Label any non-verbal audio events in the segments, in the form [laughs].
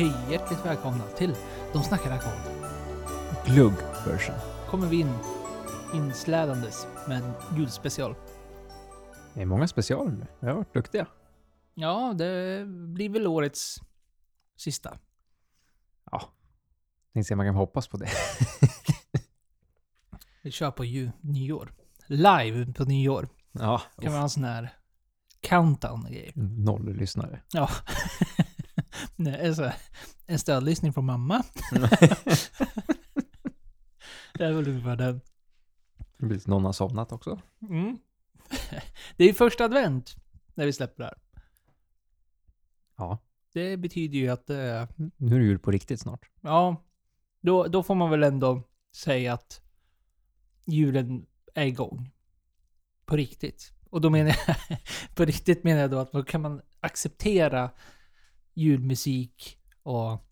Hej! Hjärtligt välkomna till De snackar alkohol. Glugg version. Kommer vi in inslädandes med en julspecial. Det är många specialer nu. Vi har varit duktiga. Ja, det blir väl årets sista. Tänkte se man kan hoppas på det. [laughs] Vi kör på ju nyår. Live på nyår. Ja, Kan vi ha en sån här countdown och grejer. noll lyssnare. Ja. [laughs] Nej, alltså, en stödlyssning från mamma. [laughs] det är väl ungefär den. Det blir någon har somnat också. Mm. [laughs] Det är första advent när vi släpper det här. Ja, Det betyder ju att eh, nu är det jul på riktigt snart. Ja, då, då får man väl ändå säga att julen är igång. På riktigt. Och då menar jag, [laughs] på riktigt menar jag då att då kan man acceptera julmusik och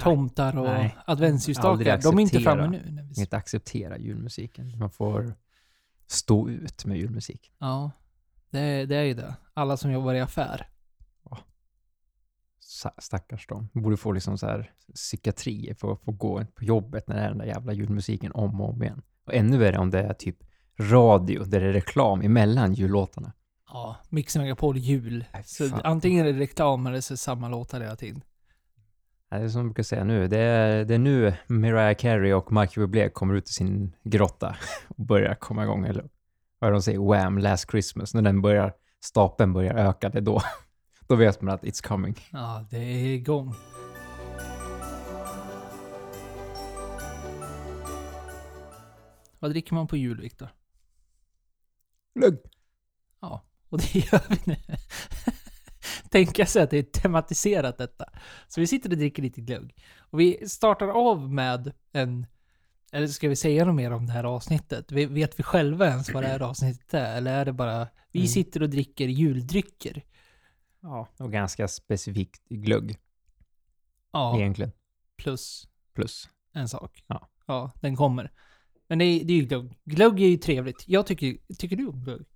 tomtar och Nej. adventsljusstakar. De är inte framme nu. När vi... Inte acceptera julmusiken. Man får stå ut med julmusik. Ja, det, det är ju det. Alla som jobbar i affär. Stackars dem. Borde få liksom så här psykiatrier för att få gå på jobbet när det är den där jävla julmusiken om och om igen. Och ännu värre om det är typ radio där det är reklam emellan jullåtarna. Ja, Mix Megapol jul. Nej, Så antingen är det reklam eller så är det samma låtar hela tiden. Det är som jag brukar säga nu, det är, det är nu Mariah Carey och Michael Bublé kommer ut i sin grotta och börjar komma igång, eller vad de säger, Wham! Last Christmas, när den börjar, stapeln börjar öka, det är då, [laughs] då vet man att it's coming. Ja, det är igång. Vad dricker man på jul, Viktor? Glögg! Ja, och det gör vi nu. [laughs] Tänka sig att det är tematiserat detta. Så vi sitter och dricker lite glögg. Och vi startar av med en... Eller ska vi säga något mer om det här avsnittet? Vet vi själva ens vad det här avsnittet är? Eller är det bara... Vi Mm. sitter och dricker juldrycker. Ja, och ganska specifikt glögg Ja, egentligen, plus plus. en sak. Ja. Ja, den kommer. Men det är, det är ju glögg. Glögg är ju trevligt. Jag tycker... Tycker du om glögg?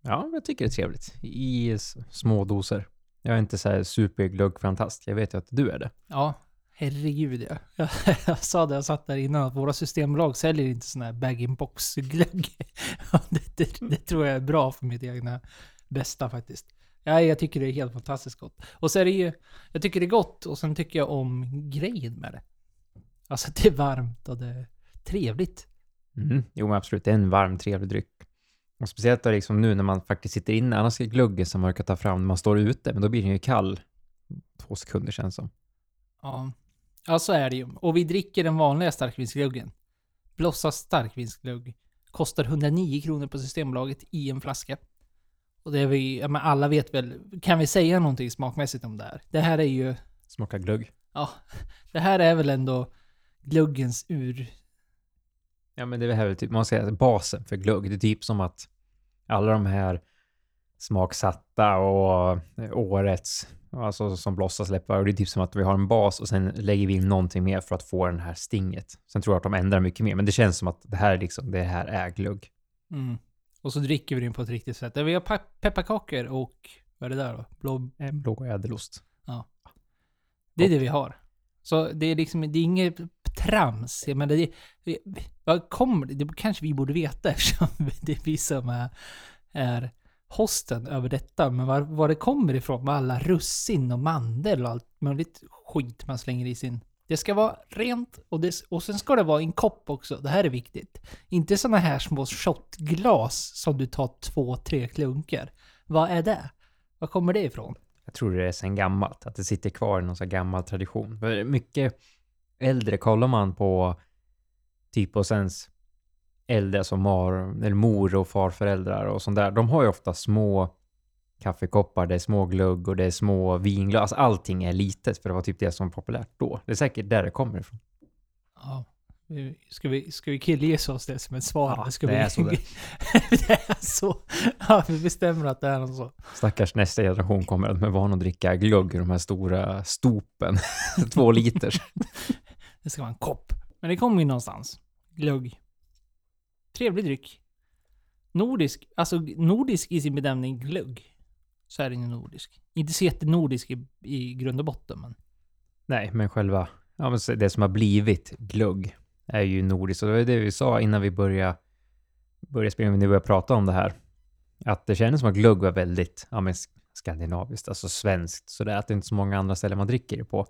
Ja, jag tycker det är trevligt. I små doser. Jag är inte så här superglöggfantast, jag vet ju att du är det. Ja, herregud ja. Jag, [laughs] jag sa det, jag satt där innan, att våra systembolag säljer inte sån här bag-in-box-glögg. [laughs] Det, det, det tror jag är bra för mitt egna bästa faktiskt. Ja, jag tycker det är helt fantastiskt gott. Och så är det ju, jag tycker det är gott och sen tycker jag om grejen med det. Alltså det är varmt och det är trevligt. Mm. Jo, men absolut. Det är en varm, trevlig dryck. Och speciellt då liksom nu när man faktiskt sitter inne. Annars är gluggen som man kan ta fram när man står ute, men då blir den ju kall. Två sekunder känns som. Ja. ja, så är det ju. Och vi dricker den vanliga starkvinsgluggen. Blossa starkvinsglugg. Kostar 109 kronor på Systembolaget i en flaska. Och det är vi, ja, men alla vet väl, kan vi säga någonting smakmässigt om det här? Det här är ju, Smakar glögg. ja, det här är väl ändå gluggens ur... Ja, men det är väl typ, man säger basen för glögg. Det är typ som att alla de här smaksatta och eh, årets, alltså som Blossa släpper, och det är typ som att vi har en bas och sen lägger vi in någonting mer för att få den här stinget. Sen tror jag att de ändrar mycket mer, men det känns som att det här är liksom, det här är glögg. Mm. Och så dricker vi den på ett riktigt sätt. Vi har pe- pepparkakor och, vad är det där då? Blå... En blå ädelost. Det är det vi har. Så det är liksom, det är inget trams. Jag menar, det, vad kommer det? Det kanske vi borde veta [laughs] eftersom det är vi som är, är hosten över detta. Men var, var det kommer ifrån med alla russin och mandel och allt möjligt skit man slänger i sin... Det ska vara rent och, det, och sen ska det vara i en kopp också. Det här är viktigt. Inte såna här små shotglas som du tar två, tre klunkar. Vad är det? Var kommer det ifrån? Jag tror det är sen gammalt, att det sitter kvar i någon sån här gammal tradition. För mycket äldre, kollar man på typ och sens äldre som har, eller mor och farföräldrar och sånt där, de har ju ofta små kaffekoppar, det är små glugg och det är små vinglas. Alltså allting är litet för det var typ det som var populärt då. Det är säkert där det kommer ifrån. Ja. Ska vi, ska vi killgissa oss det som ett svar? Ja, ska det vi... är så det. [laughs] det är så. Ja, vi bestämmer att det är något så. Stackars nästa generation kommer att med van att dricka glugg i de här stora stopen. [laughs] Två liter. Det ska vara en kopp. Men det kommer ju någonstans. Glögg. Trevlig dryck. Nordisk. Alltså nordisk i sin bedömning glögg. Så är den ju nordisk. Inte så jättenordisk i, i grund och botten, men... Nej, men själva, ja, men det som har blivit glögg är ju nordiskt. Och det var det vi sa innan vi började, började spela, när vi började prata om det här. Att det kändes som att glögg var väldigt ja, men skandinaviskt, alltså svenskt. Så det är att det inte är så många andra ställen man dricker det på.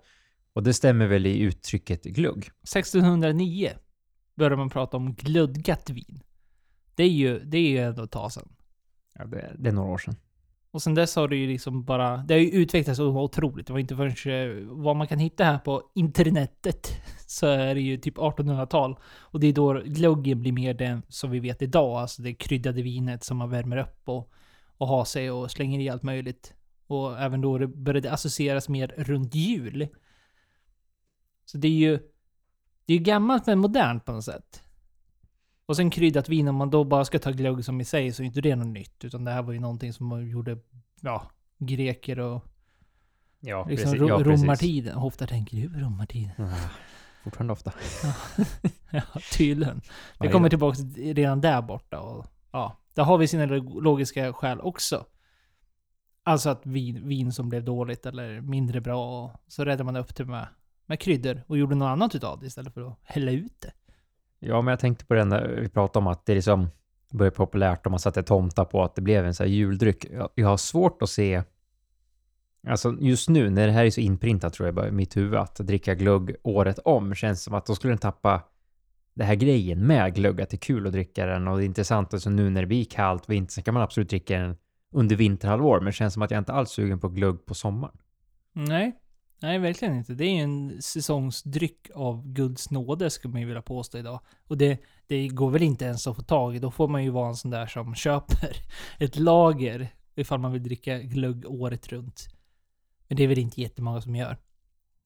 Och det stämmer väl i uttrycket glugg. 1609 började man prata om glödgat vin. Det är ju, det är ju ändå ett tag sedan. Ja, det, det är några år sedan. Och sen dess har det ju liksom bara... Det har ju utvecklats otroligt. Det var inte förrän eh, vad man kan hitta här på internetet [laughs] så är det ju typ 1800-tal. Och det är då glöggen blir mer den som vi vet idag. Alltså det kryddade vinet som man värmer upp och, och har sig och slänger i allt möjligt. Och även då det började associeras mer runt jul. Så det är ju... Det är ju gammalt men modernt på något sätt. Och sen kryddat vin, om man då bara ska ta glögg som i sig så är inte det något nytt. Utan det här var ju någonting som man gjorde, ja, greker och Ja, liksom precis. ro- Ja, precis. romartiden. Ofta tänker du romartiden. Ah, fortfarande ofta. Ja, [laughs] tydligen. Det kommer tillbaka till redan där borta och ja, där har vi sina log- logiska skäl också. Alltså att vin, vin som blev dåligt eller mindre bra och så räddade man upp det med, med kryddor och gjorde något annat utav det istället för att hälla ut det. Ja, men jag tänkte på det när vi pratade om att det liksom började populärt och man satte tomtar på att det blev en sån här juldryck. Jag, jag har svårt att se, alltså just nu när det här är så inprintat tror jag bara i mitt huvud att dricka glögg året om känns som att då skulle den tappa det här grejen med glögg, att det är kul att dricka den och det är intressant alltså nu när det blir kallt vinter så kan man absolut dricka den under vinterhalvår men det känns som att jag inte alls är sugen på glögg på sommaren. Nej. Nej, verkligen inte. Det är ju en säsongsdryck av Guds nåde skulle man ju vilja påstå idag. Och det, det går väl inte ens att få tag i. Då får man ju vara en sån där som köper [laughs] ett lager ifall man vill dricka glögg året runt. Men det är väl inte jättemånga som gör.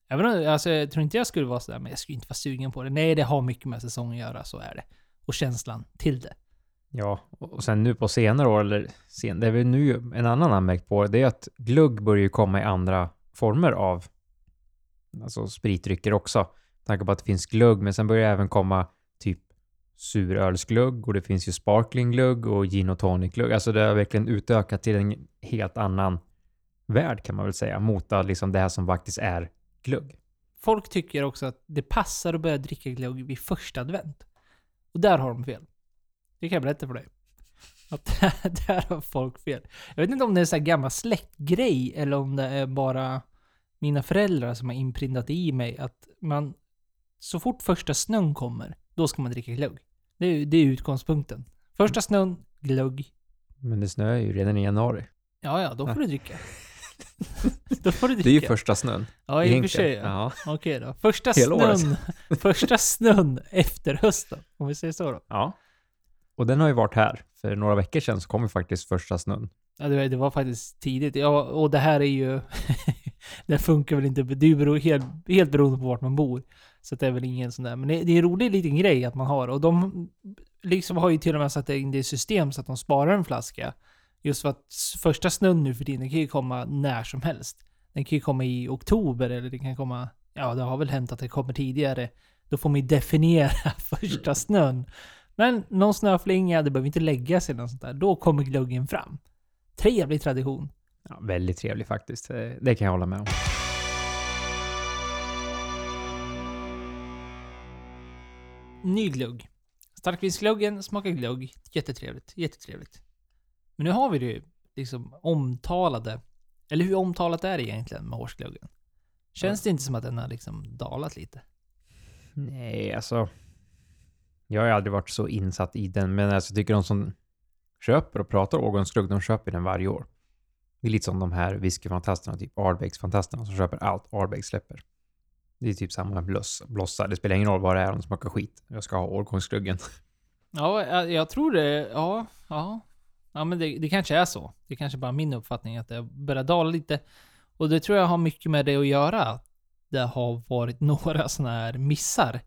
Även om, alltså, jag tror inte jag skulle vara sådär, men jag skulle inte vara sugen på det. Nej, det har mycket med säsong att göra, så är det. Och känslan till det. Ja, och sen nu på senare år, eller sen, det är väl nu en annan anmärkt på, det är att glögg börjar ju komma i andra former av alltså spritdrycker också. Med tanke på att det finns glögg, men sen börjar det även komma typ surölsglögg och det finns ju sparklingglögg och gin och tonicglögg. Alltså det har verkligen utökat till en helt annan värld kan man väl säga, mot liksom det här som faktiskt är glögg. Folk tycker också att det passar att börja dricka glögg vid första advent. Och där har de fel. Det kan jag berätta för dig. Att där, [laughs] där har folk fel. Jag vet inte om det är en sån här gammal släktgrej eller om det är bara mina föräldrar som har inprintat i mig att man så fort första snön kommer, då ska man dricka glögg. Det är, det är utgångspunkten. Första snön, glögg. Men det snöar ju redan i januari. Ja, ja, då får du dricka. [laughs] då får du dricka. Det är ju första snön. Ja, i och för sig. Ja. Ja. Okej då. Första snön, [laughs] första snön efter hösten. Om vi säger så då. Ja. Och den har ju varit här. För några veckor sedan så kom ju faktiskt första snön. Ja, det, var- det var faktiskt tidigt. Ja, och det här är ju... [laughs] det funkar väl inte. Det är ju bero, helt, helt beroende på vart man bor. Så det är väl ingen sån där. Men det, det är en rolig liten grej att man har. Och de liksom har ju till och med satt in det i system så att de sparar en flaska. Just för att första snön nu för tiden kan ju komma när som helst. Den kan ju komma i oktober eller det kan komma... Ja, det har väl hänt att det kommer tidigare. Då får man ju definiera [laughs] första snön. Men någon snöflinga, det behöver inte lägga sig något sånt där. Då kommer glöggen fram. Trevlig tradition. Ja, väldigt trevlig faktiskt. Eh, Det kan jag hålla med om. Ny glugg. Starkvinsgluggen smakar glugg. Jättetrevligt. Jättetrevligt. Men nu har vi det ju liksom omtalade. Eller hur omtalat är det egentligen med årsgluggen? Känns det inte som att den har liksom dalat lite? Nej, alltså. Jag har ju aldrig varit så insatt i den, men alltså, jag tycker de som köper och pratar årgångsglugg, de köper den varje år. Det är lite som de här whiskyfantasterna, typ Ardbegs-fantasterna som köper allt Ardbeg släpper. Det är typ samma med bloss, Blossa. Det spelar ingen roll vad det är, om de smakar skit. Jag ska ha årgångsgluggen. Ja, jag, jag tror det. Ja, ja. Ja, men det, det kanske är så. Det kanske bara är min uppfattning att det börjar dala lite. Och det tror jag har mycket med det att göra. Det har varit [laughs] några sådana här missar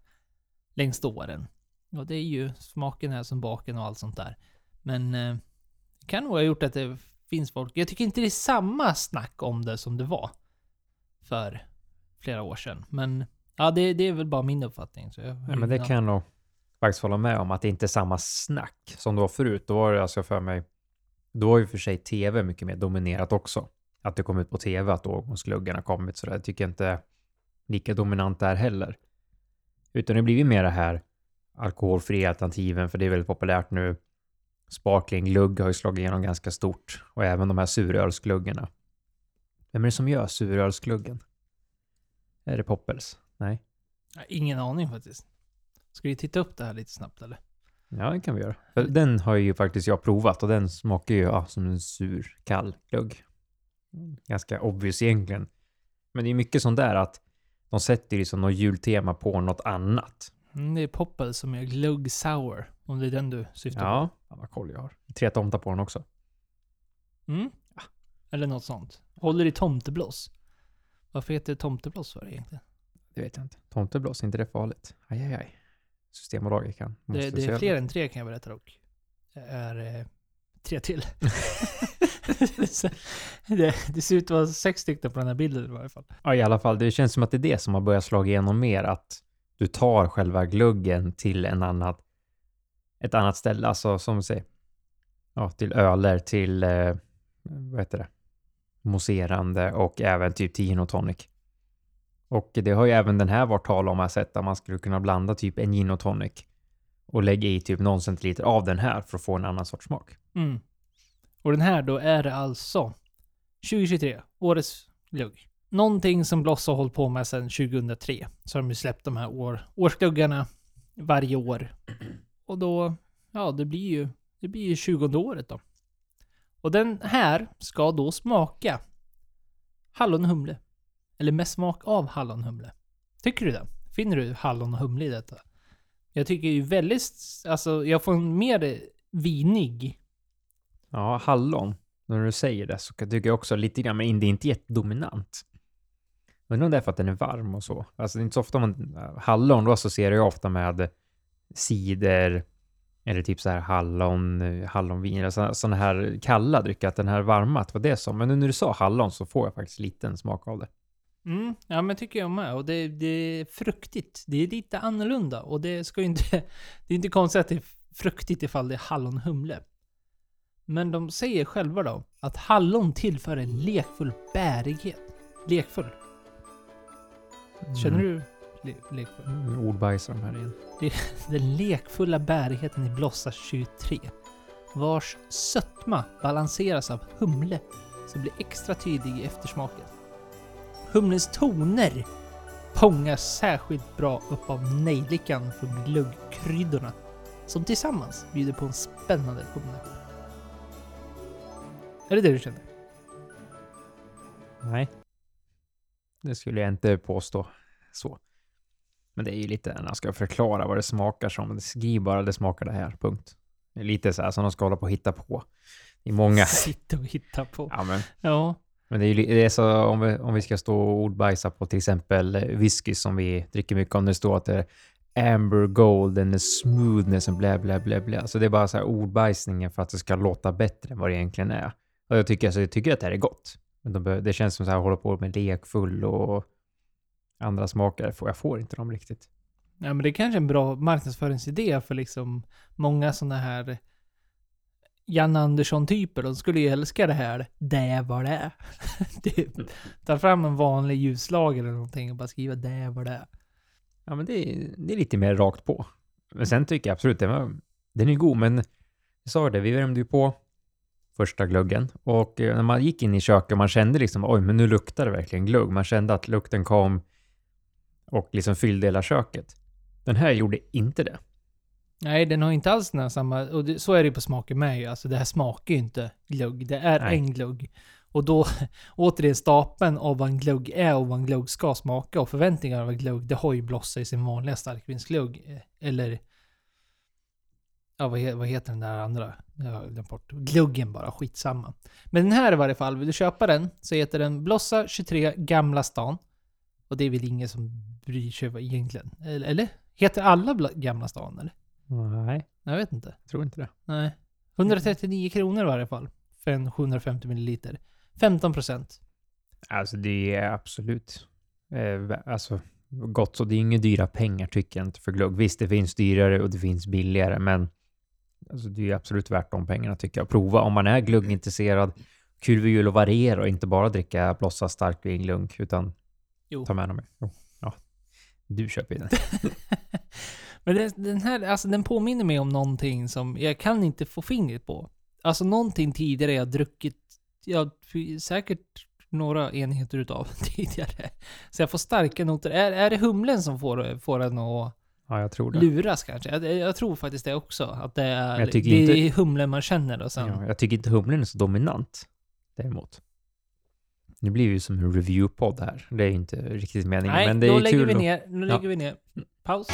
längs åren. Och det är ju smaken här som baken och allt sånt där. Men eh, det kan nog ha gjort att det finns folk. Jag tycker inte det är samma snack om det som det var för flera år sedan. Men ja, det, det är väl bara min uppfattning. Så jag, Ja, men det kan jag nog faktiskt hålla med om, att det inte är samma snack som det var förut. Då var det alltså för mig, då var ju för sig tv mycket mer dominerat också. Att det kom ut på tv att årgångsgluggen har kommit, så det tycker jag inte lika dominant där heller. Utan det blir ju mer det här alkoholfria alternativen, för det är väldigt populärt nu. Sparkling glugg har ju slagit igenom ganska stort och även de här surölsgluggarna. Vem är det som gör surölsgluggen? Är det Poppels? Nej? Ingen aning faktiskt. Ska vi titta upp det här lite snabbt eller? Ja, det kan vi göra. Den har ju faktiskt jag provat och den smakar ju ja, som en sur, kall glugg. Ganska obvious egentligen. Men det är mycket sånt där att de sätter liksom något jultema på något annat. Mm, det är Poppel som är glugg sour. Om det är den du syftar Ja, ja vad koll jag har. Tre tomtar på den också. på. Mm? Eller något sånt. Håller i tomtebloss. Varför heter det tomtebloss för egentligen? Det vet jag inte. Tomteblås, är inte det farligt? Aj, aj, aj. Systembolaget kan. Det, det är fler än tre kan jag berätta dock. Det är eh, tre till. [laughs] [laughs] det, det ser ut att vara sex stycken på den här bilden i varje fall. Ja, i alla fall. Det känns som att det är det som har börjat slå igenom mer. Att du tar själva gluggen till en annat, ett annat ställe. Alltså som säger, ja, till öler, till, eh, vad heter det, mousserande och även typ till gin och tonic. Och det har ju även den här varit tal om, jag sett, att man skulle kunna blanda typ en gin och tonic och lägga i typ någon centiliter av den här för att få en annan sorts smak. Mm. Och den här då är det alltså 2023, årets glögg. Någonting som Bloss har hållit på med sedan 2003. Så har de ju släppt de här år, årsgluggarna varje år. [clears throat] Och då, ja det blir ju, det blir ju 20 året då. Och den här ska då smaka hallonhumle. Eller med smak av hallonhumle. Tycker du det? Finner du hallon och humle i detta? Jag tycker ju väldigt, alltså jag får en mer vinig Ja, hallon. När du säger det så tycker jag också lite grann, men det är inte jättedominant. Men om det är för att den är varm och så. Alltså det är inte så ofta man... Eh, hallon, då associerar jag ofta med cider eller typ så här hallon, eh, hallonvin eller sådana här kalla drycker. Att den här varma, att det var det som. Men nu när du sa hallon så får jag faktiskt lite en smak av det. Mm, ja men tycker jag med. Och det, det är fruktigt. Det är lite annorlunda. Och det ska ju inte... [laughs] Det är inte konstigt att det är fruktigt ifall det är hallonhumle. Men de säger själva då att hallon tillför en lekfull bärighet. Lekfull. Känner du le lekfull? Mm, ordbajsar de här igen. [laughs] Den lekfulla bärigheten i Blossa 23. Vars sötma balanseras av humle som blir extra tydlig i eftersmaken. Humlens toner fångas särskilt bra upp av nejlikan från glöggkryddorna som tillsammans bjuder på en spännande kombination. Är det det du känner? Nej. Det skulle jag inte påstå så. Men det är ju lite när jag ska förklara vad det smakar som. Skriv bara det smakar det här, punkt. Det är lite så här som de ska hålla på och hitta på. Är många. [laughs] Sitta och hitta på. Ja, men, Ja. men det är ju det är så om vi, om vi ska stå och ordbajsa på till exempel whisky som vi dricker mycket om. Det står att det är amber gold and the smoothness and bla bla bla bla. Så det är bara så här ordbajsningen för att det ska låta bättre än vad det egentligen är. Och jag tycker, alltså, jag tycker att det här är gott. Men de bör, det känns som här hålla på med lekfull och andra smaker. Jag får inte dem riktigt. Ja men det är kanske är en bra marknadsföringsidé för liksom många sådana här Jan Andersson-typer. De skulle ju älska det här. Det vad det [laughs] typ. Ta fram en vanlig ljuslager eller någonting och bara skriva det vad det. Ja, men det är, det är lite mer rakt på. Men sen tycker jag absolut den, var, den är god, men jag sa det, vi värmde ju på första gluggen och eh, när man gick in i köket, man kände liksom oj, men nu luktar det verkligen glugg. Man kände att lukten kom och liksom fyllde hela köket. Den här gjorde inte det. Nej, den har inte alls den här samma... Och det, så är det ju på smaken med ju. Alltså det här smakar ju inte glugg. Det är Nej. en glugg. Och då, [laughs] återigen, stapeln av vad en glugg är och vad en glugg ska smaka och förväntningar av en glugg, det har ju Blossa i sin vanliga starkvinsglugg. eh, Eller... Ja, vad, vad heter den där andra? Jag glömt bort. Gluggen bara, skitsamma. Men den här i varje fall, vill du köpa den så heter den Blossa 23 Gamla stan. Och det är väl ingen som bryr sig egentligen. Eller? Heter alla Gamla stan eller? Nej, Jag vet inte. jag tror inte det. Nej. 139 kronor i varje fall. För en 750 milliliter. 15 procent. Alltså det är absolut eh, alltså, gott, så det är inga dyra pengar tycker jag inte för glugg. Visst, det finns dyrare och det finns billigare, men alltså, det är absolut värt de pengarna tycker jag. Prova om man är gluggintresserad. Kul för jul att variera och inte bara dricka blossa starkvin glugg, utan Jo. ta med dem. Jo. Du köper ju den. [laughs] Men den, den här, alltså den påminner mig om någonting som jag kan inte få fingret på. Alltså någonting tidigare jag druckit, ja, säkert några enheter utav [laughs] tidigare. Så jag får starka noter. Är, är det humlen som får, får en att Ja, jag tror det. luras kanske? Jag, jag tror faktiskt det också. Att det är, Jag det tycker är inte- humlen man känner och sen... Ja, jag tycker inte humlen är så dominant. Däremot. Nu blir det ju som en review-podd här. Det är inte riktigt meningen. Nej, men det då är lägger kul vi att- ner. Nu Ja. lägger vi ner. Paus.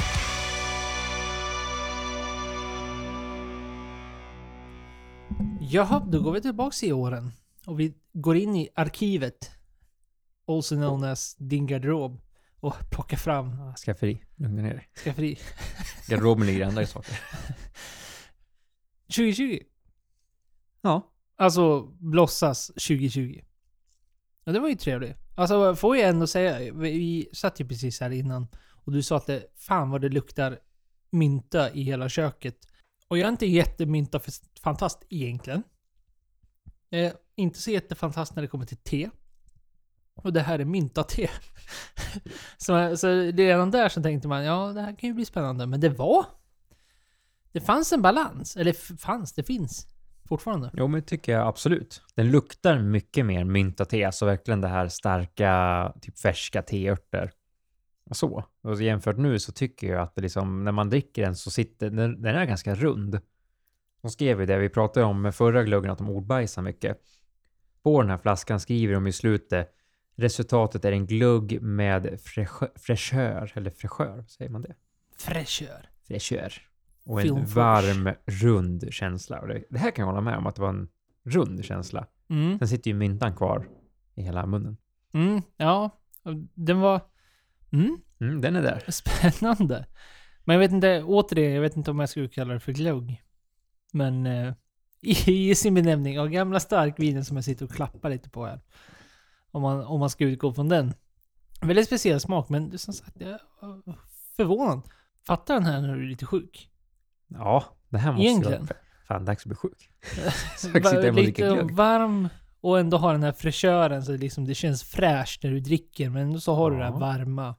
Jaha, då går vi tillbaks i åren. Och vi går in i arkivet. Also known as din garderob. Och plockar fram Skafferi. Lugna ner dig. skafferi. [laughs] Garderoben ligger andra saker. [laughs] 2020. Ja. Alltså blossas 2020. Ja, det var ju trevligt. Alltså får jag ändå säga, vi- satt ju precis här innan och du sa att det, fan vad det luktar mynta i hela köket. Och jag är inte jättemynta-fantast egentligen. Jag är inte så jättefantast när det kommer till te. Och det här är mynta-te. [laughs] så, så redan där så tänkte man, ja det här kan ju bli spännande. Men det var... Det fanns en balans. Eller fanns, det finns fortfarande. Jo, men det tycker jag absolut. Den luktar mycket mer mynta-te, alltså verkligen det här starka, typ färska teörter. Och så. Och så jämfört nu så tycker jag att det liksom, när man dricker den så sitter den, den är ganska rund. De skrev ju det, vi pratade om med förra glöggen, att de ordbajsar mycket. På den här flaskan skriver de i slutet, resultatet är en glugg med fräschö- fräschör, eller fräschör, säger man det? Fräschör. fräschör. Och en Film fresh. varm, rund känsla. Och det, det här kan jag hålla med om att det var en rund känsla. Mm. Sen sitter ju myntan kvar i hela munnen. Mm, ja. Den var... Mm, Mm, den är där. [laughs] spännande. Men jag vet inte, återigen, jag vet inte om jag skulle kalla det för glugg. Men eh, i, [laughs] i sin benämning av gamla starkvinen som jag sitter och klappar lite på här. Om man, om man ska utgå från den. Väldigt speciell smak, men som sagt, jag är förvånad. Fattar den här när du är lite sjuk? Ja, det här måste Egentligen. vara... Fan, dags att bli sjuk. [laughs] Och lite glögg. varm och ändå har den här fräschören så det liksom, det känns fräscht när du dricker. Men ändå så har du det här Ja. varma.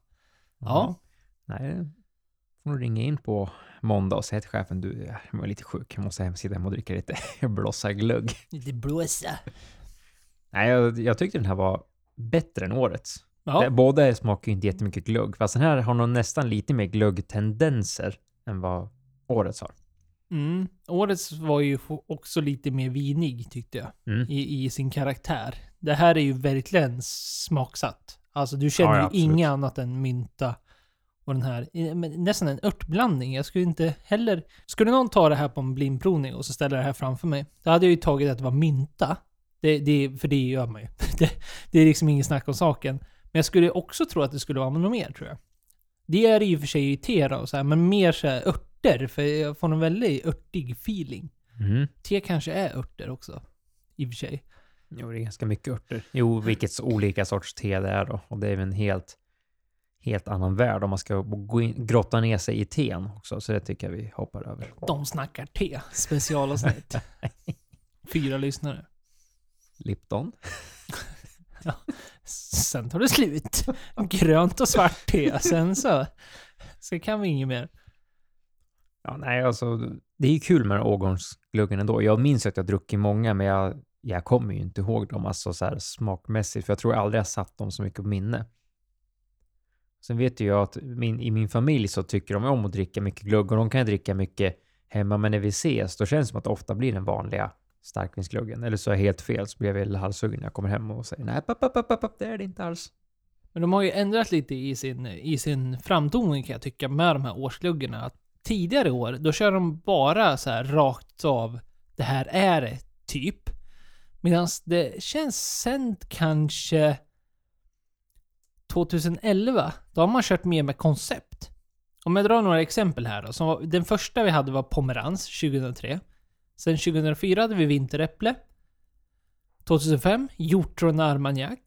Ja. Nej, får nog ringa in på måndag och säga till chefen, du, jag är lite sjuk, jag måste hem, sitta hemma och dricka lite [laughs] blossa-glögg. Lite blåsa. Nej, jag, jag tyckte den här var bättre än årets. Ja. Båda smakar ju inte jättemycket glögg, fast den här har nog nästan lite mer glöggtendenser än vad årets har. Mm. Årets var ju också lite mer vinig tyckte jag. Mm. I, I sin karaktär. Det här är ju verkligen smaksatt. Alltså du känner Ja, ju absolut. inget annat än mynta. Och den här, nästan en örtblandning. Jag skulle inte heller... Skulle någon ta det här på en blindprovning och så ställa det här framför mig. Då hade jag ju tagit att det var mynta. Det, det, för det gör man ju. [laughs] Det, det är liksom ingen snack om saken. Men jag skulle också tro att det skulle vara något mer tror jag. Det är det ju för sig i te då, och så här, men mer så här örter. För jag får en väldigt örtig feeling. Mm. Te kanske är örter också. I och för sig. Jo, det är ganska mycket örter. Jo, vilket olika sorts te det är då. Och det är en helt, helt annan värld om man ska gå in, grotta ner sig i teen också. Så det tycker jag vi hoppar över. De snackar te. Specialavsnitt. [laughs] Fyra lyssnare. Lipton. [laughs] Sen tar det slut. Grönt och svart te. Sen så... Så kan vi inget mer. Ja, nej, alltså det är ju kul med årgångsgluggen ändå. Jag minns att jag druckit många, men jag, jag kommer ju inte ihåg dem alltså så här smakmässigt, för jag tror aldrig jag satt dem så mycket på minne. Sen vet ju jag att min, i min familj så tycker de om att dricka mycket glugg och de kan dricka mycket hemma, men när vi ses då känns det som att det ofta blir den vanliga starkvinsgluggen. Eller så är jag helt fel, så blir jag väl halshuggen när jag kommer hem och säger nej, papp, papp, papp, papp, det är det inte alls. Men de har ju ändrat lite i sin, i sin framtoning kan jag tycka med de här årsgluggarna. Att tidigare år, då kör de bara så här rakt av det här är det, typ. Medan det känns sen kanske 2011, då har man kört mer med koncept. Om jag drar några exempel här då. Var, den första vi hade var Pomerans 2003. Sen 2004 hade vi Vinteräpple. 2005 Hjortron Armagnac.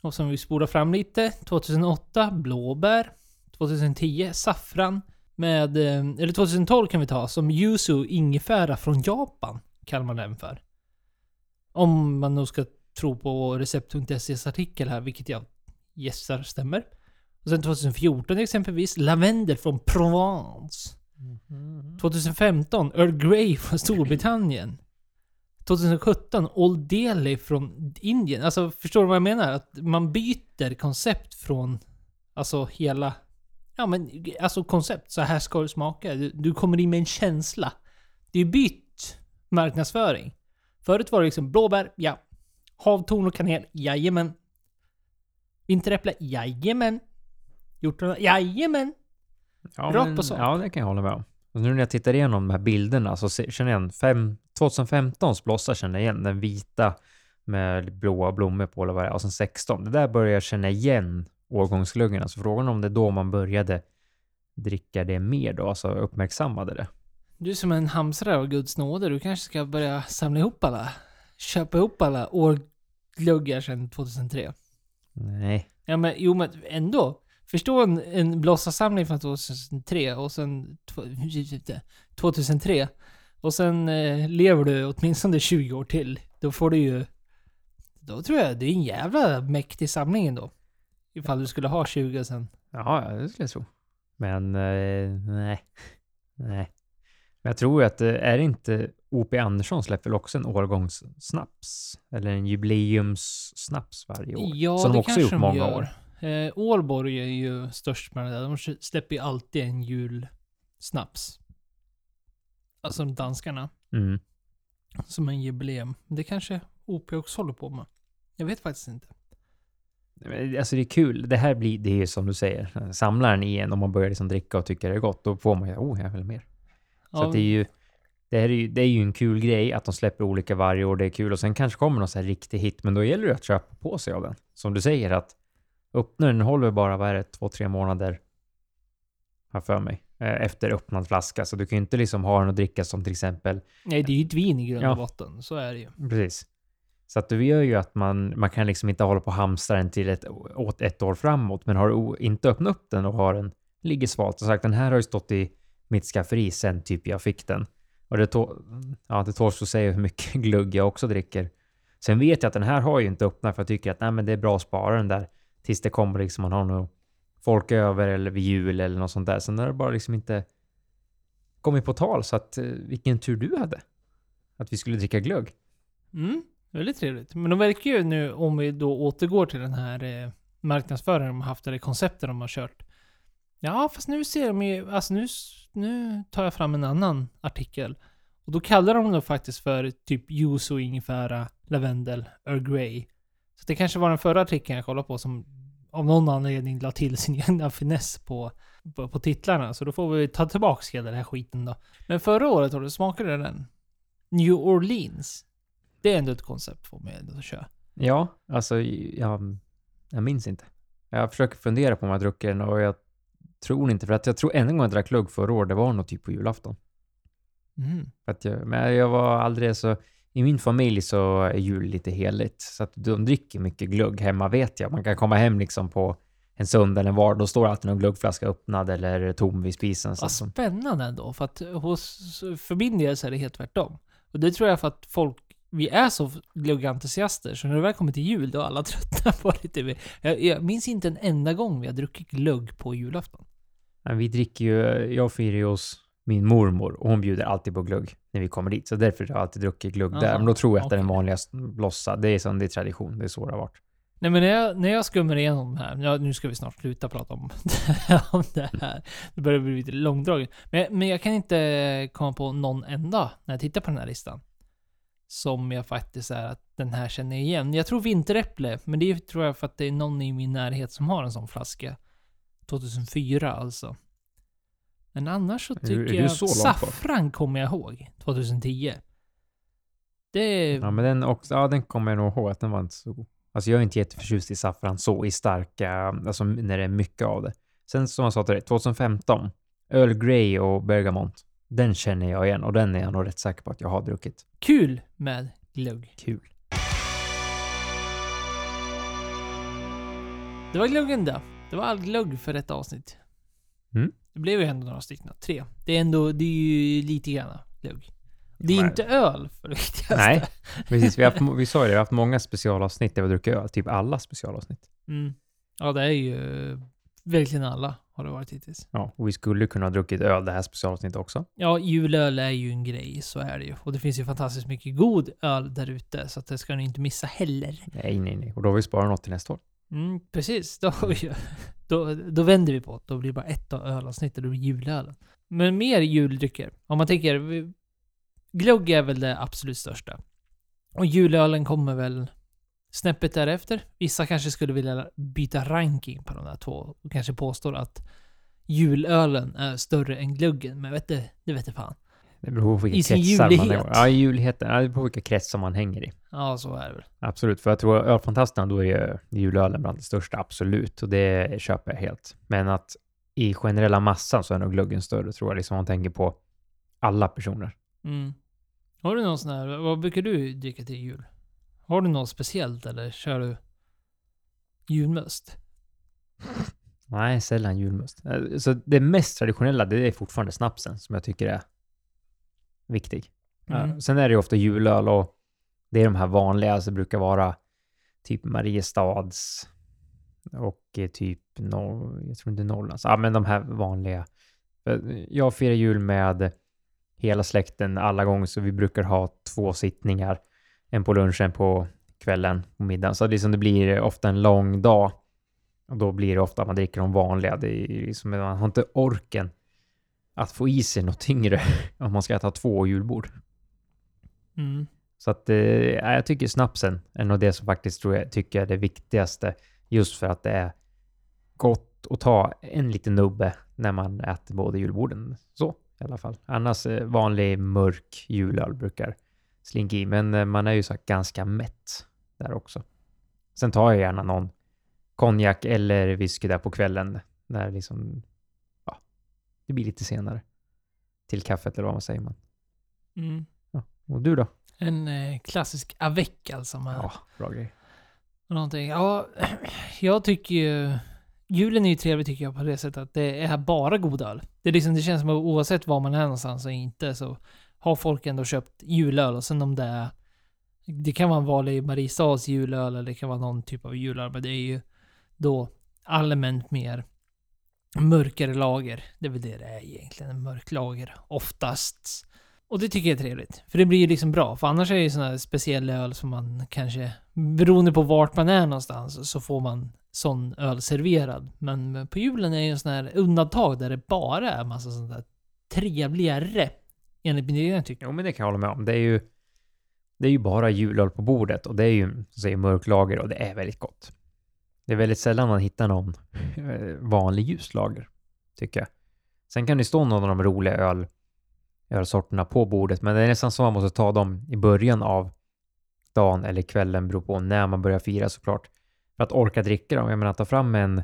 Och som vi spolar fram lite, 2008 blåbär. 2010 saffran. Med, eh, eller 2012 kan vi ta, som yuzu ingefära från Japan. Kallar man den för. Om man nog ska tro på recept.ses artikel här, vilket jag gissar stämmer. Och sen 2014 exempelvis Lavendel från Provence. Mm-hmm. 2015 Earl Grey från Storbritannien. 2017 Old Delhi från Indien. Alltså förstår du vad jag menar? Att man byter koncept från alltså hela... Ja men alltså koncept. Så här ska det smaka. Du, du kommer in med en känsla. Det är bytt marknadsföring. Förut var det liksom blåbär, ja. Havtorn och kanel, jajamän. Vinteräpple, jajamän. Hjortron, jajamän. Ja, Rakt på sak. Ja, det kan jag hålla med om. Och nu när jag tittar igenom de här bilderna så se- känner jag igen fem, 2015s blossa känner jag igen. Den vita med blåa blommor på eller vad det är. Och sen 16. Det där börjar jag känna igen årgångsgluggarna. Så frågan om det är då man började dricka det mer då, alltså uppmärksammade det. Du är som en hamstrare av Guds nåde. Du kanske ska börja samla ihop alla. Köpa ihop alla årgluggar sedan 2003. Nej. Ja men jo men ändå. Förstå en, en blossasamling från 2003 och sen... tw- 2003. [laughs] Och sen eh, lever du åtminstone 20 år till. Då får du ju... Då tror jag det är en jävla mäktig samling ändå. Ifall du skulle ha 20 sen. Ja, det skulle jag tro. Men eh, nej. Nej. Men jag tror att det är inte O.P. Andersson släpper väl också en årgångssnaps? Eller en jubileumssnaps varje år? Ja, Som de det också kanske gjort de många gör. år. Eh, Ålborg är ju störst med det där. De släpper ju alltid en julsnaps. Alltså danskarna. Mm. Som en jubileum. Det kanske OP också håller på med. Jag vet faktiskt inte. Alltså det är kul. Det här blir, det är som du säger, samlaren i en om man börjar liksom dricka och tycker det är gott, då får man ju, oh, jag vill mer. Så att det är ju, det, här är ju, det är ju en kul grej att de släpper olika varje år, det är kul och sen kanske kommer någon så här riktig hit, men då gäller det att köpa på sig av den. Som du säger att öppna den håller bara, vad är det, två, tre månader har för mig, eh, efter öppnad flaska. Så du kan ju inte liksom ha den och dricka som till exempel Nej, det är ju ett vin i grund och Ja. botten. Så är det ju. Precis. Så att det gör ju att man, man kan liksom inte hålla på och hamstra den till ett, åt ett år framåt. Men har du inte öppnat upp den och har den, ligger svalt och sagt den här har ju stått i mitt skafferi sen typ jag fick den. Och det, tå, ja, det tåls att säga hur mycket [laughs] glugg jag också dricker. Sen vet jag att den här har ju inte öppnat för jag tycker att nej, men det är bra att spara den där tills det kommer liksom man har nog folk över eller vid jul eller något sånt där. Sen har det bara liksom inte kommit på tal så att eh, vilken tur du hade. Att vi skulle dricka glögg. Mm, väldigt trevligt. Men de verkar ju nu, om vi då återgår till den här eh, marknadsföringen de har haft, eller konceptet de har kört. Ja, fast nu ser de ju, alltså nu, nu tar jag fram en annan artikel. Och då kallar de det faktiskt för typ juice och ingefära, lavendel, Earl Grey. Så det kanske var den förra artikeln jag kollade på som av någon anledning la till sin [laughs] egna finess på, på, på titlarna. Så då får vi ta tillbaks hela den här skiten då. Men förra året, har du smakade den? New Orleans. Det är ändå ett koncept för mig att köra. Ja, alltså jag, jag minns inte. Jag försöker fundera på om jag druckit den och jag tror inte, för att jag tror enda gången jag drack glögg förra året, det var nog typ på julafton. Mm. För att jag, men jag var aldrig så, i min familj så är jul lite heligt, så att de dricker mycket glögg hemma vet jag. Man kan komma hem liksom på en söndag eller en vardag, då står alltid någon glöggflaska öppnad eller tom vid spisen. Så Vad de- spännande ändå. För att hos, för min del så är det helt tvärtom. Och det tror jag för att folk, vi är så gluggentusiaster, så när det väl kommer till jul då är alla [laughs] tröttna på lite. Jag, jag minns inte en enda gång vi har druckit glögg på julafton. Men vi dricker ju, jag firar ju hos min mormor och hon bjuder alltid på glögg när vi kommer dit. Så därför har jag alltid druckit glögg där. Aha, Men då tror jag att det är den vanligaste blossa. Det är som det är tradition, det är så det har varit. Nej men när jag, när jag skummar igenom det här, ja, nu ska vi snart sluta prata om, [laughs] om det här. Det börjar bli lite långdraget. Men, men jag kan inte komma på någon enda när jag tittar på den här listan. Som jag faktiskt är att den här känner jag igen. Jag tror vinteräpple, men det tror jag för att det är någon i min närhet som har en sån flaska. 2004 alltså. Men annars så Är tycker är du jag saffran kommer jag ihåg. 2010. Det... Ja, men den också, ja, den kommer jag nog ihåg att den var inte så god. Alltså jag är inte jätteförtjust i saffran så i starka, alltså när det är mycket av det. Sen som jag sa till dig, 2015, Earl Grey och Bergamont. Den känner jag igen och den är jag nog rätt säker på att jag har druckit. Kul med glögg. Kul. Det var glöggen det. Det var all glögg för ett avsnitt. Mm. Det blev ju ändå några stycken. Tre. Det är ändå, det är ju lite grann glögg. Det är Men- inte öl för det viktigaste. Nej, [laughs] precis. Vi, har haft, vi sa ju det, vi har haft många specialavsnitt där vi har druckit öl. Typ alla specialavsnitt. Mm. Ja, det är ju verkligen alla har det varit hittills. Ja, och vi skulle kunna ha druckit öl det här specialavsnittet också. Ja, julöl är ju en grej, så är det ju. Och det finns ju fantastiskt mycket god öl där ute, så att det ska ni inte missa heller. Nej, nej, nej. Och då har vi sparat något till nästa år. Mm, precis. Då, har vi ju- [laughs] då, då vänder vi på det. Då blir det bara ett av ölavsnittet, då blir det julölen. Men mer juldrycker. Om man tänker, glögg är väl det absolut största. Och julölen kommer väl snäppet därefter. Vissa kanske skulle vilja byta ranking på de där två och kanske påstår att julölen är större än glöggen. Men vet du, det vet du fan. Det beror på vilka I sin man julighet. är. Ja, i juligheten. Ja, det beror på vilka kretsar man hänger i. Ja, så är det väl. Absolut, för jag tror ölfantasterna, då är ju julölen bland det största, absolut. Och det köper jag helt. Men att i generella massan så är nog glöggen större, tror jag, liksom om man tänker på alla personer. Mm. Har du någon sån här, vad brukar du dricka till jul? Har du något speciellt eller kör du julmust? [laughs] Nej, sällan julmust. Eh, Så det mest traditionella, det är fortfarande snapsen som jag tycker är viktig. Mm. Sen är det ju ofta julöl och det är de här vanliga, så det brukar vara typ Mariestads och eh, typ, no, jag tror inte Norrlands, ja men de här vanliga. Jag firar jul med hela släkten alla gånger, så vi brukar ha två sittningar. En på lunchen, en på kvällen, på middagen. Så liksom det blir ofta en lång dag. Och då blir det ofta att man dricker de vanliga. Det är liksom, man har inte orken att få i sig något tyngre [laughs] om man ska äta två julbord. Mm. Så att eh, ja, jag tycker snapsen är nog det som faktiskt tror jag tycker är det viktigaste. Just för att det är gott att ta en liten nubbe när man äter båda julborden. Så i alla fall. Annars eh, vanlig mörk julöl brukar slinka i. Men eh, man är ju så ganska mätt där också. Sen tar jag gärna någon konjak eller whisky där på kvällen. När liksom, det blir lite senare. Till kaffet eller vad man säger man. Mm. Och du då? En eh, klassisk avec alltså. Med Ja, bra grej. någonting. Ja, [clears throat] jag tycker ju... Julen är ju trevlig tycker jag på det sättet att det är bara god öl. Det, är liksom, det känns som att oavsett var man är någonstans och inte så har folk ändå köpt julöl och sen om det är... Det kan vara en vanlig Mariestads julöl eller det kan vara någon typ av julöl men det är ju då allmänt mer mörkare lager. Det är väl det det är egentligen, en mörk lager oftast. Och det tycker jag är trevligt. För det blir ju liksom bra. För annars är det ju sådana här speciella öl som man kanske, beroende på vart man är någonstans, så får man sån öl serverad. Men på julen är det ju en sån här undantag där det bara är massa sånt där trevligare. Enligt min egen tyckning. Jo, men det kan jag hålla med om. Det är ju, det är ju bara julöl på bordet och det är ju så säger säga, mörklager och det är väldigt gott. Det är väldigt sällan man hittar någon eh, vanlig ljuslager, tycker jag. Sen kan det stå någon av de roliga öl, ölsorterna på bordet, men det är nästan så man måste ta dem i början av dagen eller kvällen, beror på när man börjar fira såklart. För att orka dricka dem. Jag menar, ta fram en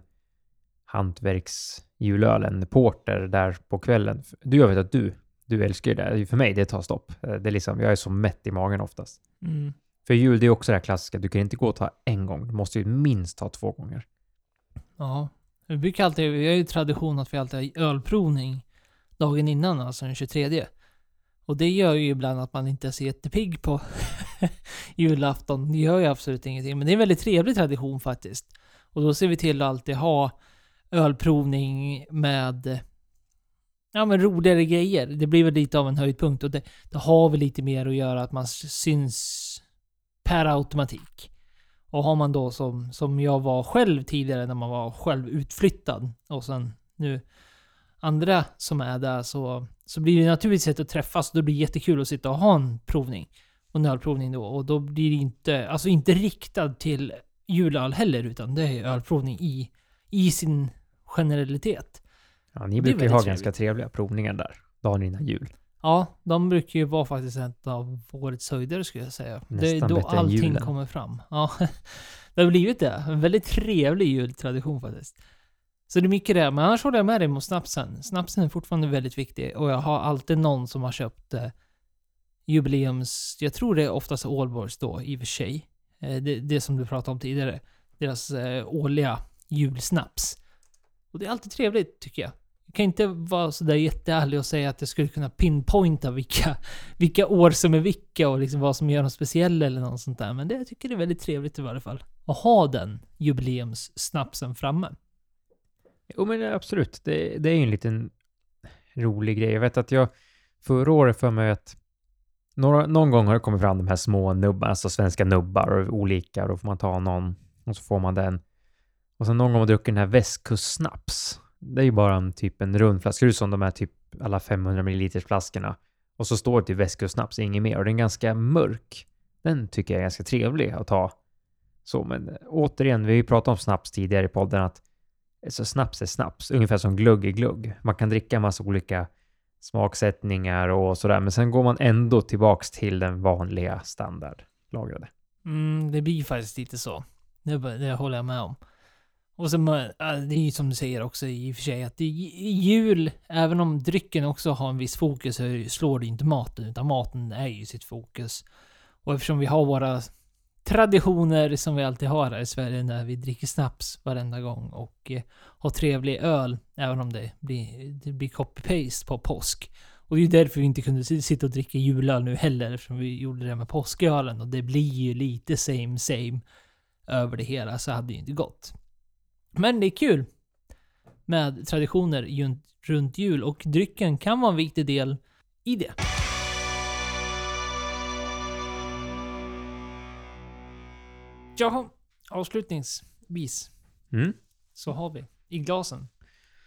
hantverksjulöl, en porter där på kvällen. Du, jag vet att du, du älskar ju det. För mig, det tar stopp. Det är liksom, jag är så mätt i magen oftast. Mm. För jul, det är också det här klassiska. Du kan inte gå och ta en gång. Du måste ju minst ta två gånger. Ja. Vi brukar alltid, vi har ju tradition att vi alltid har ölprovning dagen innan, alltså den 23. Och det gör ju ibland att man inte är så jättepigg på [laughs] julafton. Det gör ju absolut ingenting. Men det är en väldigt trevlig tradition faktiskt. Och då ser vi till att alltid ha ölprovning med ja, men roligare grejer. Det blir väl lite av en höjdpunkt och det, det har väl lite mer att göra att man syns per automatik. Och har man då som, som jag var själv tidigare när man var själv utflyttad och sen nu andra som är där så, så blir det naturligtvis ett att träffas och det blir jättekul att sitta och ha en provning. Och en ölprovning då. Och då blir det inte, alltså inte riktad till julöl heller utan det är ölprovning i, i sin generalitet. Ja, ni Det brukar ju ha ganska trevliga provningar där. Dagen innan jul. Ja, de brukar ju vara faktiskt ett av årets höjder skulle jag säga. det är Nästan då bättre än allting julen. kommer fram. Ja, det har blivit det. En väldigt trevlig jultradition faktiskt. Så det är mycket det. Men annars håller jag med dig mot snapsen. Snapsen är fortfarande väldigt viktig och jag har alltid någon som har köpt eh, jubileums... Jag tror det är oftast Allborgs då i och för sig. Eh, det, det som du pratade om tidigare. Deras eh, årliga julsnaps. Och det är alltid trevligt tycker jag. Jag kan inte vara sådär jätteärlig och säga att jag skulle kunna pinpointa vilka, [laughs] vilka år som är vilka och liksom vad som gör dem speciella eller något sånt där. Men det jag tycker det är väldigt trevligt i varje fall. Att ha den jubileumssnapsen framme. Jo, men absolut. Det, det är ju en liten rolig grej. Jag vet att jag förra året för mig att några, någon gång har det kommit fram de här små nubbarna, alltså svenska nubbar och olika. Då får man ta någon och så får man den. Och sen någon gång har man druckit den här västkustsnaps. Det är ju bara en typ en rund flaska, ser ut som de här typ alla 500 ml flaskorna. Och så står det typ västkustsnaps, inget mer. Och den är ganska mörk. Den tycker jag är ganska trevlig att ta. Så, men eh, återigen, vi har ju pratat om snaps tidigare i podden att så snaps är snaps, ungefär som glugg är glugg. Man kan dricka en massa olika smaksättningar och sådär, men sen går man ändå tillbaks till den vanliga standardlagrade. Mm, det blir faktiskt lite så. Det, det håller jag med om. Och sen, det är ju som du säger också i och för sig att jul, även om drycken också har en viss fokus, så slår det inte maten, utan maten är ju sitt fokus. Och eftersom vi har våra traditioner som vi alltid har här i Sverige när vi dricker snaps varenda gång och eh, har trevlig öl, även om det blir, det blir copy-paste på påsk. Och det är ju därför vi inte kunde sitta och dricka julöl nu heller, eftersom vi gjorde det med påskölen. Och det blir ju lite same same över det hela, så hade det ju inte gått. Men det är kul med traditioner runt jul och drycken kan vara en viktig del i det. Ja, avslutningsvis Mm. så har vi i glasen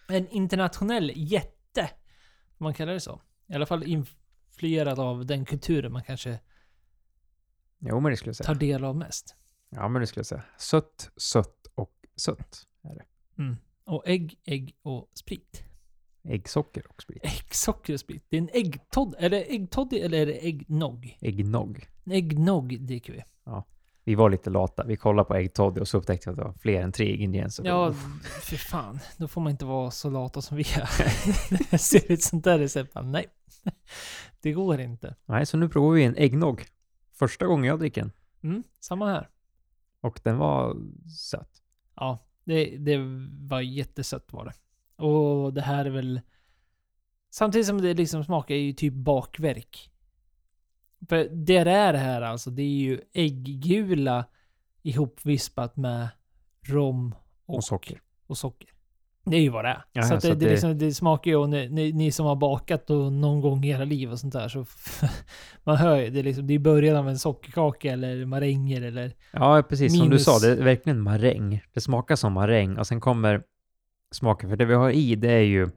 en internationell jätte. Om man kallar det så. I alla fall influerad av den kulturen man kanske Jo, men det skulle jag säga. tar del av mest. Ja, men det skulle jag säga. Sött, sött och sött är det. Mm. Och ägg, ägg och sprit. Äggsocker och sprit. Äggsocker och sprit. Det är en äggtodd. Är det äggtoddy eller är det äggnog? Äggnog. Äggnog dricker vi. Vi var lite lata. Vi kollade på äggtoddy och så upptäckte vi att det var fler än tre ingredienser. Ja, för fan. Då får man inte vara så lata som vi är. Det ser ut sånt där recept. Nej, det går inte. Nej, så nu provar vi en äggnog. Första gången jag dricker den. Mm, samma här. Och den var söt. Ja, det, det var jättesött var det. Och det här är väl... Samtidigt som det liksom smakar ju typ bakverk. För det det är här alltså, det är ju ägggula ihopvispat med rom och, Och socker. och socker. Det är ju vad det är. Ja, så så det, det, det- liksom, det smakar ju, och ni, ni, ni som har bakat och någon gång i era liv och sånt där, så [laughs] man hör ju, det är liksom, det är början av en sockerkaka eller maränger eller... Ja, precis. Som du Minus- sa, det är verkligen maräng. Det smakar som maräng och sen kommer smaken, för det vi har i det är ju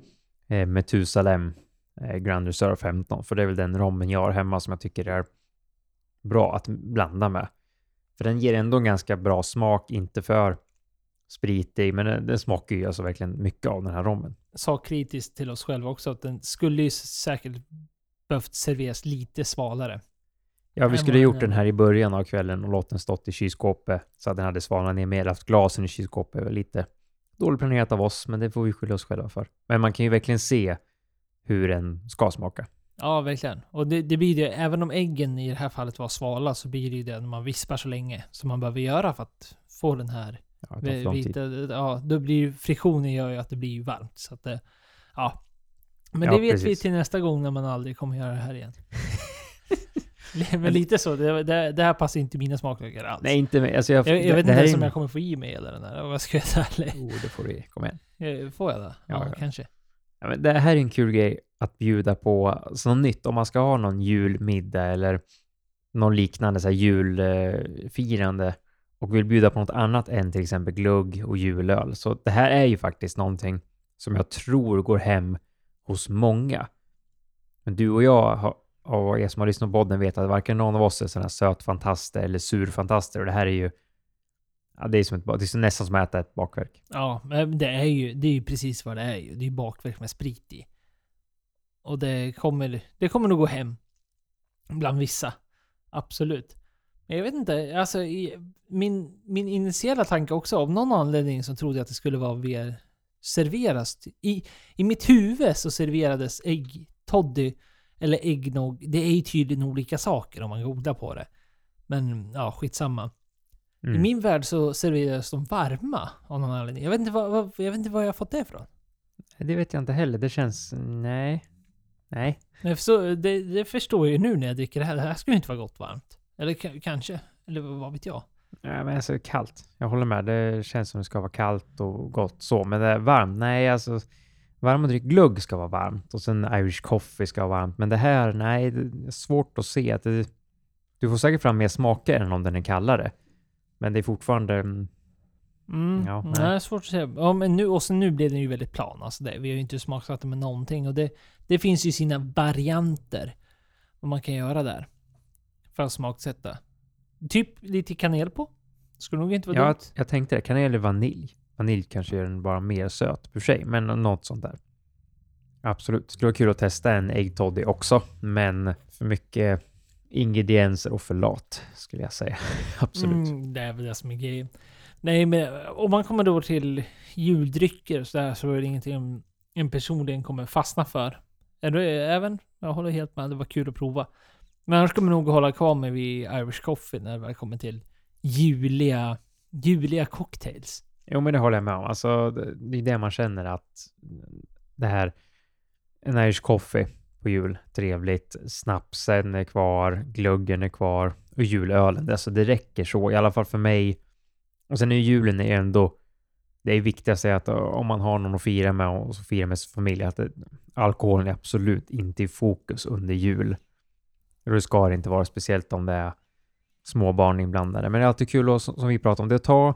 eh, Metusalem eh, Grand Reserve 15, för det är väl den rommen jag har hemma som jag tycker är bra att blanda med. För den ger ändå en ganska bra smak, inte för spritig, men den, den smakar ju alltså verkligen mycket av den här rommen. sa kritiskt till oss själva också att den skulle ju säkert behövt serveras lite svalare. Ja, vi skulle gjort den här i början av kvällen och låtit den stått i kylskåpet så att den hade svalnat ner mer. Haft glasen i kylskåpet lite dåligt planerat av oss, men det får vi skylla oss själva för. Men man kan ju verkligen se hur den ska smaka. Ja, verkligen. Och det, det blir det, även om äggen i det här fallet var svala, så blir det ju det när man vispar så länge som man behöver göra för att få den här Ja, det tar vita... Ja, då blir friktionen gör ju att det blir varmt. Så att det, ja. Men Ja, det vet vi precis. till nästa gång när man aldrig kommer göra det här igen. [laughs] Men lite så. Det, det, det här passar inte mina smaklökar alls. Nej, inte med. Alltså jag, jag, jag vet det inte här ens om jag kommer få i mig eller den här. Vad ska jag säga? Jo, det får du. Kom igen. [laughs] Eh, Får jag det? Ja, Ja, kanske. Ja, men det här är en kul grej att bjuda på som något nytt. Om man ska ha någon julmiddag eller någon liknande så här julfirande och vill bjuda på något annat än till exempel glögg och julöl. Så det här är ju faktiskt någonting som jag tror går hem hos många. Men du och jag har, och er som har lyssnat på podden vet att varken någon av oss är sådana här sötfantaster eller surfantaster och det här är ju Ja, det är, som ett, det är nästan som att äta ett bakverk. Ja, men det är ju, det är ju precis vad det är ju. Det är ju bakverk med sprit i. Och det kommer, det kommer nog gå hem. Bland vissa. Absolut. Jag vet inte, alltså i, min, min initiala tanke också, av någon anledning så trodde jag att det skulle vara mer serveras. I, I mitt huvud så serverades ägg, toddy eller äggnog. Det är ju tydligen olika saker om man googlar på det. Men ja, skitsamma. I Mm. min värld så serveras de varma av någon anledning. Jag vet inte vad, vad, jag vet inte var jag har fått det ifrån. Det vet jag inte heller. Det känns... Nej. Nej. Förstår, det, det förstår jag ju nu när jag dricker det här. Det här skulle ju inte vara gott varmt. Eller k- kanske. Eller vad vet jag. Ja, men alltså kallt. Jag håller med. Det känns som det ska vara kallt och gott så. Men det är varmt? Nej, alltså varm och dryck. Glugg ska vara varmt och sen Irish coffee ska vara varmt. Men det här, nej, det är svårt att se. Att det, du får säkert fram mer smaker än om den är kallare. Men det är fortfarande... mm, Mm. Ja, nej. det är svårt att säga. Ja, men nu, och sen nu blev den ju väldigt plan. Alltså det, vi har ju inte smaksatt den med någonting. Och det, det finns ju sina varianter. Vad man kan göra där. För att smaksätta. Typ lite kanel på. Skulle nog inte vara Ja, dumt. jag tänkte det. Kanel eller vanilj? Vanilj kanske gör den bara mer söt för sig, men något sånt där. Absolut. Skulle vara kul att testa en ägg toddy också, men för mycket ingredienser och för lat skulle jag säga. [laughs] Absolut. Mm, det är väl det som är grejen. Nej, men om man kommer då till juldrycker så, där, så är det ingenting en personligen kommer fastna för. Är du även? Jag håller helt med. Det var kul att prova. Men annars kommer jag nog hålla kvar mig vid Irish Coffee när det väl kommer till juliga, juliga cocktails. Jo, men det håller jag med om. Alltså, det är det man känner att det här, en Irish coffee på jul, trevligt. Snapsen är kvar, gluggen är kvar och julölen. Alltså, det räcker så, i alla fall för mig. Och sen är julen är ändå, det är viktigast är att eh, om man har någon att fira med och så fira med sin familj, att det, alkoholen är absolut inte i fokus under jul. Det ska det inte vara, speciellt om det är små barn inblandade. Men det är alltid kul att, som vi pratar om, det är att ta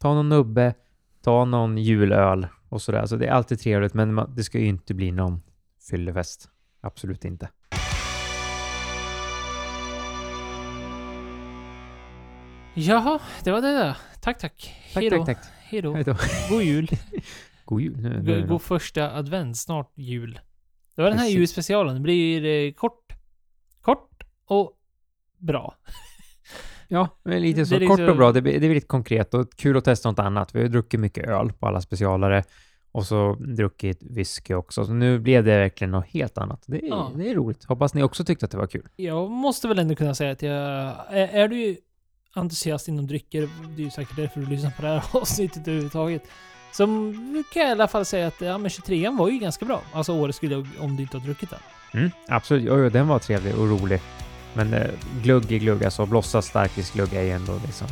ta någon nubbe, ta någon julöl och sådär. Så det är alltid trevligt, men det ska ju inte bli någon fyllefest. Absolut inte. Jaha, det var det där. Tack, tack. Tack. Hejdå. Hej då. God jul. [laughs] God jul. Nu, nu, God, god första advent. Snart jul. Det var den här Precis. julspecialen. Det blir eh, kort. Och bra. [laughs] Ja, men lite så kort liksom- och bra. Det, det är lite konkret och kul att testa något annat. Vi har druckit mycket öl på alla specialare och så druckit whisky också. Så nu blev det verkligen något helt annat. Det är, Ja. det är roligt. Hoppas ni också tyckte att det var kul. Jag måste väl ändå kunna säga att jag... Är, är du entusiast inom drycker, det är ju säkert därför du lyssnar på det här [laughs] avsnittet överhuvudtaget. Så kan jag i alla fall säga att ja, men 23an var ju ganska bra. Alltså årets skulle om du inte har druckit den. Mm, absolut. Jo, jo, den var trevlig och rolig. Men eh, glugg i glugg, alltså blossa starkisglugg är ju ändå liksom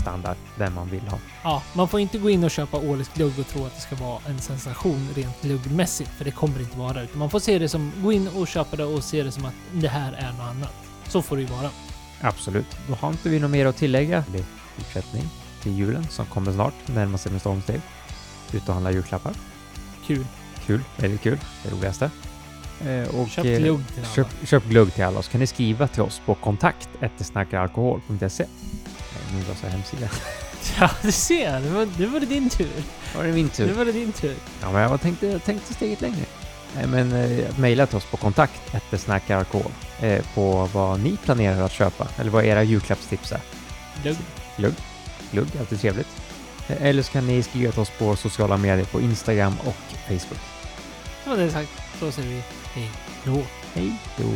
standard, den man vill ha. Ja, man får inte gå in och köpa årets glugg och tro att det ska vara en sensation rent gluggmässigt, för det kommer det inte vara. Utan man får se det som, gå in och köpa det och se det som att det här är något annat. Så får det ju vara. Absolut. Då har inte vi något mer att tillägga. Det blir fortsättning till julen som kommer snart, närmar sig med stormsteg. Ut och handla julklappar. Kul. Kul, väldigt kul. Det roligaste. Eh, och, Köp eh, glugg till alla. Köp, köp glugg till alla så kan ni skriva till oss på kontakt ettesnackaralkohol.se. Eh, Nu var så hemsida. [laughs] Ja, du ser. Nu var, nu var det din tur. Var det min Nu tur? var det din tur. Ja, men jag tänkte, jag tänkte steget längre. Nej, men eh, mejla till oss på kontakt ettesnackaralkohol eh, på vad ni planerar att köpa eller vad era julklappstips är. Glugg. Glugg, alltid trevligt. Eh, Eller så kan ni skriva till oss på sociala medier på Instagram och Facebook. Så var det sagt. Så säger vi hej då. Hej då!